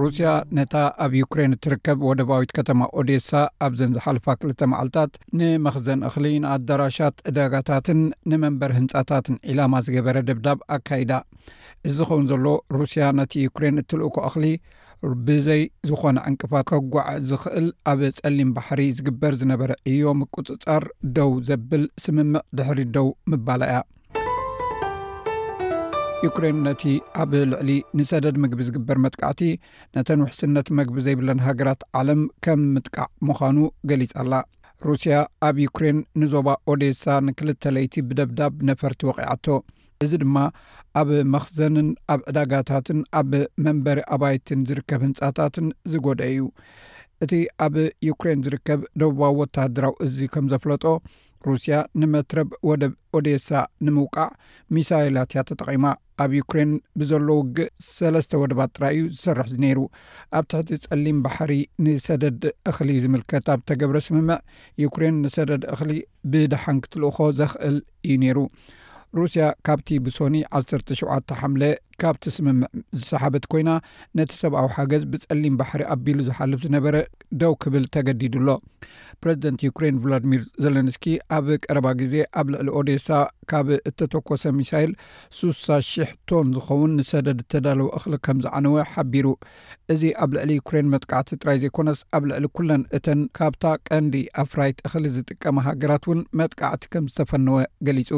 ሩስያ ነታ ኣብ ዩክሬን እትርከብ ወደባዊት ከተማ ኦዴሳ ኣብዘን ዝሓልፋ ክልተ መዓልትታት ንመኽዘን እኽሊ ንኣዳራሻት ዕዳጋታትን ንመንበር ህንፃታትን ዒላማ ዝገበረ ደብዳብ ኣካይዳ እዚ ዝኸውን ዘሎ ሩስያ ነቲ ዩክሬን እትልእኮ እኽሊ ብዘይ ዝኾነ ዕንቅፋት ከጓዕ ዝኽእል ኣብ ጸሊም ባሕሪ ዝግበር ዝነበረ ዕዮ ምቁጽጻር ደው ዘብል ስምምዕ ድሕሪ ደው ምባላ እያ። ዩክሬን ነቲ ኣብ ልዕሊ ንሰደድ ምግቢ ዝግበር መጥቃዕቲ ነተን ውሕስነት መግቢ ዘይብለን ሃገራት ዓለም ከም ምጥቃዕ ምዃኑ ገሊጻ ኣላ ሩስያ ኣብ ዩክሬን ንዞባ ኦዴሳ ንክልተ ለይቲ ብደብዳብ ነፈርቲ ወቒዓቶ እዚ ድማ ኣብ መኽዘንን ኣብ ዕዳጋታትን ኣብ መንበሪ ኣባይትን ዝርከብ ህንፃታትን ዝጎደ እዩ እቲ ኣብ ዩክሬን ዝርከብ ደቡባዊ ወተሃደራዊ እዚ ከም ዘፍለጦ ሩስያ ንመትረብ ወደብ ኦዴሳ ንምውቃዕ ሚሳይላት እያ ተጠቒማ ኣብ ዩክሬን ብዘሎ ውግእ ሰለስተ ወደባት ጥራይ እዩ ዝሰርሕ ዝነይሩ ኣብ ትሕቲ ጸሊም ባሕሪ ንሰደድ እኽሊ ዝምልከት ኣብ ተገብረ ስምምዕ ዩክሬን ንሰደድ እኽሊ ብደሓን ክትልእኾ ዘኽእል እዩ ነይሩ። ሩስያ ካብቲ ብሶኒ ዓሰርተ ሸውዓተ ሓምለ ካብቲ ስምምዕ ዝሰሓበት ኮይና ነቲ ሰብኣዊ ሓገዝ ብጸሊም ባሕሪ ኣቢሉ ዝሓልፍ ዝነበረ ደው ክብል ተገዲዱ ኣሎ። ፕረዚደንት ዩክሬን ቭላድሚር ዘለንስኪ ኣብ ቀረባ ግዜ ኣብ ልዕሊ ኦዴሳ ካብ እተተኮሰ ሚሳይል ሱሳ ሽሕ ቶን ዝኸውን ንሰደድ እተዳለወ እኽሊ ከም ዝዓነወ ሓቢሩ። እዚ ኣብ ልዕሊ ዩክሬን መጥቃዕቲ ጥራይ ዘይኮነስ ኣብ ልዕሊ ኩለን እተን ካብታ ቀንዲ ኣፍራይት እኽሊ ዝጥቀማ ሃገራት እውን መጥቃዕቲ ከም ዝተፈነወ ገሊጹ።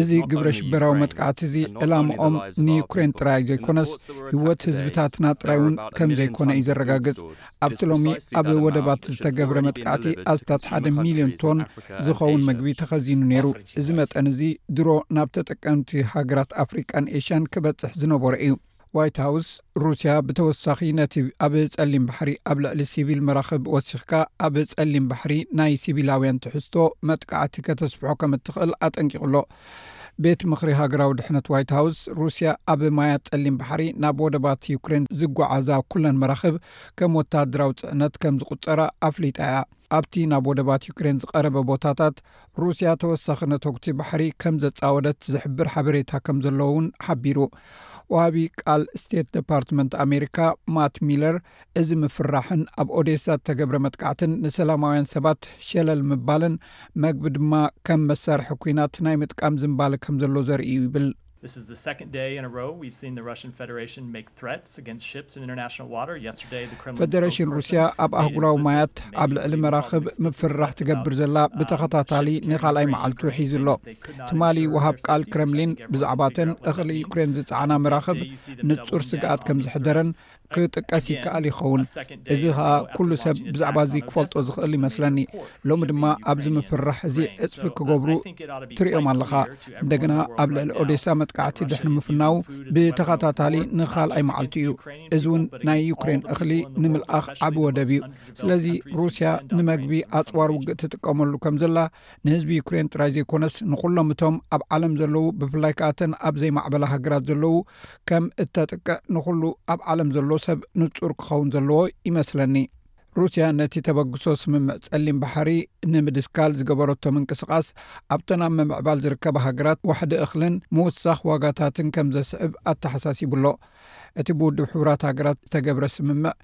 እዚ ግብረ ሽበራዊ መጥቃዕቲ እዚ ዕላምኦም ንዩክሬን ጥራይ ዘይኮነስ ህይወት ህዝብታትና ጥራይ እውን ከም ዘይኮነ እዩ ዘረጋግጽ። ኣብቲ ሎሚ ኣብ ወደባት ዝተገብረ መጥቃዕቲ ኣስታት ሓደ ሚልዮን ቶን ዝኸውን መግቢ ተኸዚኑ ነይሩ እዚ መጠን እዚ ድሮ ናብ ተጠቀምቲ ሃገራት ኣፍሪቃን ኤሽያን ክበጽሕ ዝነበሮ እዩ ዋይት ሃውስ ሩስያ ብተወሳኺ ነቲ ኣብ ጸሊም ባሕሪ ኣብ ልዕሊ ሲቪል መራኽብ ወሲኽካ ኣብ ጸሊም ባሕሪ ናይ ሲቪላውያን ትሕዝቶ መጥቃዕቲ ከተስፍሖ ከም እትኽእል ኣጠንቂቕሎ ቤት ምኽሪ ሃገራዊ ድሕነት ዋይት ሃውስ፣ ሩስያ ኣብ ማያት ጸሊም ባሕሪ ናብ ወደባት ዩክሬን ዝጓዓዛ ኩለን መራኽብ ከም ወተሃደራዊ ጽዕነት ከም ዝቑጸራ ኣፍሊጣ እያ። ኣብቲ ናብ ወደባት ዩክሬን ዝቐረበ ቦታታት ሩስያ ተወሳኺ ነተጉቲ ባሕሪ ከም ዘጻወደት ዝሕብር ሓበሬታ ከም ዘሎ'ውን ሓቢሩ። ወሃቢ ቃል ስቴት ደፓርትመንት ኣሜሪካ ማት ሚለር እዚ ምፍራሕን ኣብ ኦዴሳ እተገብረ መጥቃዕትን ንሰላማውያን ሰባት ሸለል ምባልን መግቢ ድማ ከም መሳርሒ ኲናት ናይ ምጥቃም ዝንባለ ከም ዘሎ ዘርኢ'ዩ ይብል። ፈደረሽን ሩስያ ኣብ ኣህጉራዊ ማያት ኣብ ልዕሊ መራኽብ ምፍርራሕ ትገብር ዘላ ብተኸታታሊ ንኻልኣይ መዓልቱ ሒዙ ኣሎ። ትማሊ ወሃብ ቃል ክረምሊን ብዛዕባ እተን እኽሊ ዩክሬን ዝጸዓና መራኽብ ንጹር ስግኣት ከም ዘሕደረን ክጥቀስ ይከኣል ይኸውን እዚ ከዓ ኩሉ ሰብ ብዛዕባ እዚ ክፈልጦ ዝኽእል ይመስለኒ ሎሚ ድማ ኣብዚ ምፍርራሕ እዚ ዕፅፊ ክገብሩ ትሪኦም ኣለኻ እንደገና ኣብ ልዕሊ ኦዴሳ መጥቃዕቲ ድሕሪ ምፍናው ብተኸታታሊ ንካልኣይ መዓልቲ እዩ እዚ እውን ናይ ዩክሬን እኽሊ ንምልኣኽ ዓብ ወደብ እዩ ስለዚ ሩስያ ንመግቢ ኣፅዋር ውግእ ትጥቀመሉ ከም ዘላ ንህዝቢ ዩክሬን ጥራይ ዘይኮነስ ንኩሎም እቶም ኣብ ዓለም ዘለዉ ብፍላይ ከኣተን ኣብዘይማዕበላ ሃገራት ዘለዉ ከም እተጥቅዕ ንዅሉ ኣብ ዓለም ዘሎ ሰብ ንጹር ክኸውን ዘለዎ ይመስለኒ። ሩስያ ነቲ ተበግሶ ስምምዕ ጸሊም ባሕሪ ንምድስካል ዝገበረቶ ምንቅስቓስ ኣብተን ኣብ ምምዕባል ዝርከባ ሃገራት ዋሕዲ እኽልን ምውሳኽ ዋጋታትን ከም ዘስዕብ ኣተሓሳሲቡ ኣሎ። እቲ ብውድብ ሕቡራት ሃገራት ዝተገብረ ስምምዕ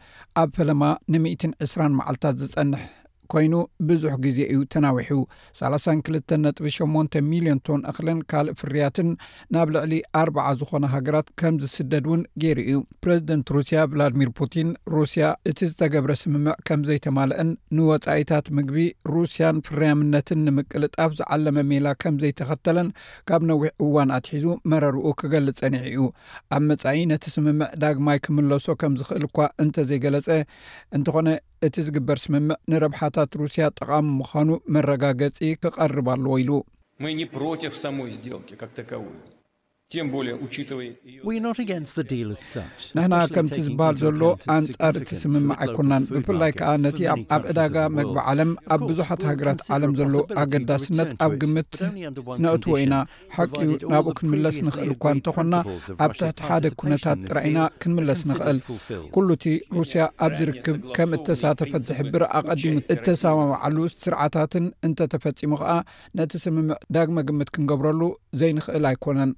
ኣብ ፈለማ ንሚእትን ዕስራን መዓልታት ዝጸንሕ ኮይኑ ብዙሕ ግዜ እዩ ተናዊሑ። ሳላሳን ክልተን ነጥቢ ሸሞንተ ሚልዮን ቶን እኽልን ካልእ ፍርያትን ናብ ልዕሊ ኣርብዓ ዝኾና ሃገራት ከም ዝስደድ እውን ገይሩ እዩ። ፕረዚደንት ሩስያ ቭላድሚር ፑቲን፣ ሩስያ እቲ ዝተገብረ ስምምዕ ከም ዘይተማልአን ንወጻኢታት ምግቢ ሩስያን ፍርያምነትን ንምቅልጣፍ ዝዓለመ ሜላ ከም ዘይተኸተለን ካብ ነዊሕ እዋን ኣትሒዙ መረርኡ ክገልጽ ጸኒሑ እዩ። ኣብ መጻኢ ነቲ ስምምዕ ዳግማይ ክምለሶ ከም ዝኽእል እኳ እንተዘይገለጸ እንተኾነ፣ እቲ ዝግበር ስምምዕ ንረብሓታት ሩስያ ጠቓሚ ምዃኑ መረጋገጺ ክቐርብ ኣለዎ ኢሉ። ንሕና ከምቲ ዝበሃል ዘሎ ኣንጻር እቲ ስምምዕ ኣይኮናን፣ ብፍላይ ከኣ ነቲ ኣብ ዕዳጋ መግቢ ዓለም ኣብ ብዙሓት ሃገራት ዓለም ዘለዎ ኣገዳስነት ኣብ ግምት ነእትዎ ኢና። ሓቂዩ ናብኡ ክንምለስ ንኽእል እኳ እንተኾንና ኣብ ትሕቲ ሓደ ኩነታት ጥራይ ኢና ክንምለስ ንኽእል ኩሉ እቲ ሩስያ ኣብዚ ርክብ ከም እተሳተፈት ዝሕብር ኣቐዲሙ እተሰማምዓሉ ስርዓታትን እንተተፈጺሙ ከኣ ነቲ ስምምዕ ዳግመ ግምት ክንገብረሉ ዘይንኽእል ኣይኮነን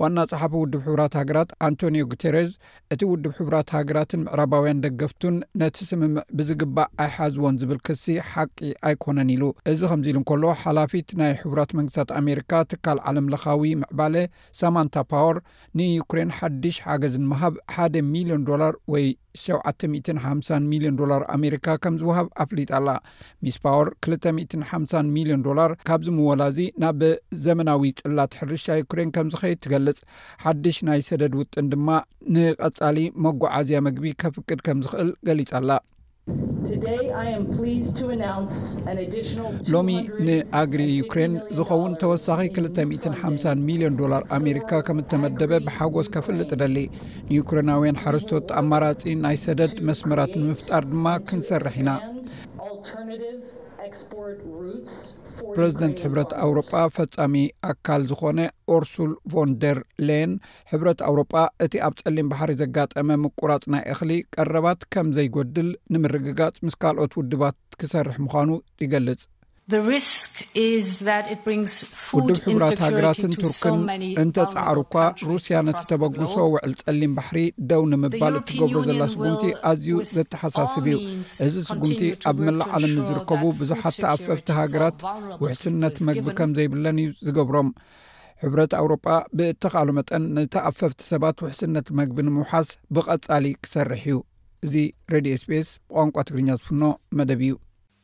ዋና ጸሓፊ ውድብ ሕቡራት ሃገራት ኣንቶንዮ ጉተረዝ እቲ ውድብ ሕቡራት ሃገራትን ምዕራባውያን ደገፍቱን ነቲ ስምምዕ ብዝግባእ ኣይሓዝዎን ዝብል ክሲ ሓቂ ኣይኮነን ኢሉ እዚ ከምዚ ኢሉ እንከሎ ሓላፊት ናይ ሕቡራት መንግስታት ኣሜሪካ ትካል ዓለም ለኻዊ ምዕባለ ሳማንታ ፓወር ንዩክሬን ሓድሽ ሓገዝ ንምሃብ ሓደ ሚልዮን ዶላር ወይ ሸውዓተ ሚእትን ሓምሳን ሚልዮን ዶላር ኣሜሪካ ከም ዝወሃብ ኣፍሊጣ ኣላ። ሚስ ፓወር ክልተ ሚእትን ሓምሳን ሚልዮን ዶላር ካብዚ ምወላ እዚ ናብ ዘመናዊ ጽላት ሕርሻ ዩክሬን ከም ዝኸይድ ትገልጽ። ሓድሽ ናይ ሰደድ ውጥን ድማ ንቐጻሊ መጓዓዝያ መግቢ ከፍቅድ ከም ዝኽእል ገሊጻ ኣላ። ሎሚ ንኣግሪ ዩክሬን ዝኸውን ተወሳኺ ክልተ ሚእትን ሓምሳን ሚልዮን ዶላር ኣሜሪካ ከም እተመደበ ብሓጎስ ከፍልጥ እደሊ። ንዩክረናውያን ሓረስቶት ኣማራጺ ናይ ሰደድ መስመራት ንምፍጣር ድማ ክንሰርሕ ኢና። ፕረዚደንት ሕብረት ኣውሮጳ ፈጻሚ ኣካል ዝኾነ ኦርሱል ቮን ደር ሌየን ሕብረት ኣውሮጳ እቲ ኣብ ጸሊም ባሕሪ ዘጋጠመ ምቁራጽ ናይ እኽሊ ቀረባት ከም ዘይጎድል ንምርግጋጽ ምስ ካልኦት ውድባት ክሰርሕ ምዃኑ ይገልጽ። ውድብ ሕቡራት ሃገራትን ቱርክን እንተ ፃዕሩ እኳ ሩስያ ነቲ ተበግሶ ውዕል ፀሊም ባሕሪ ደው ንምባል እትገብሮ ዘላ ስጉምቲ ኣዝዩ ዘተሓሳስብ እዩ እዚ ስጉምቲ ኣብ መላእ ዓለም ንዝርከቡ ብዙሓት ተኣፈፍቲ ሃገራት ውሕስነት መግቢ ከም ዘይብለን እዩ ዝገብሮም ሕብረት ኣውሮጳ ብእተካሉ መጠን ንተኣፈፍቲ ሰባት ውሕስነት መግቢ ንምውሓስ ብቐፃሊ ክሰርሕ እዩ እዚ ሬድዮ ስፔስ ብቋንቋ ትግርኛ ዝፍኖ መደብ እዩ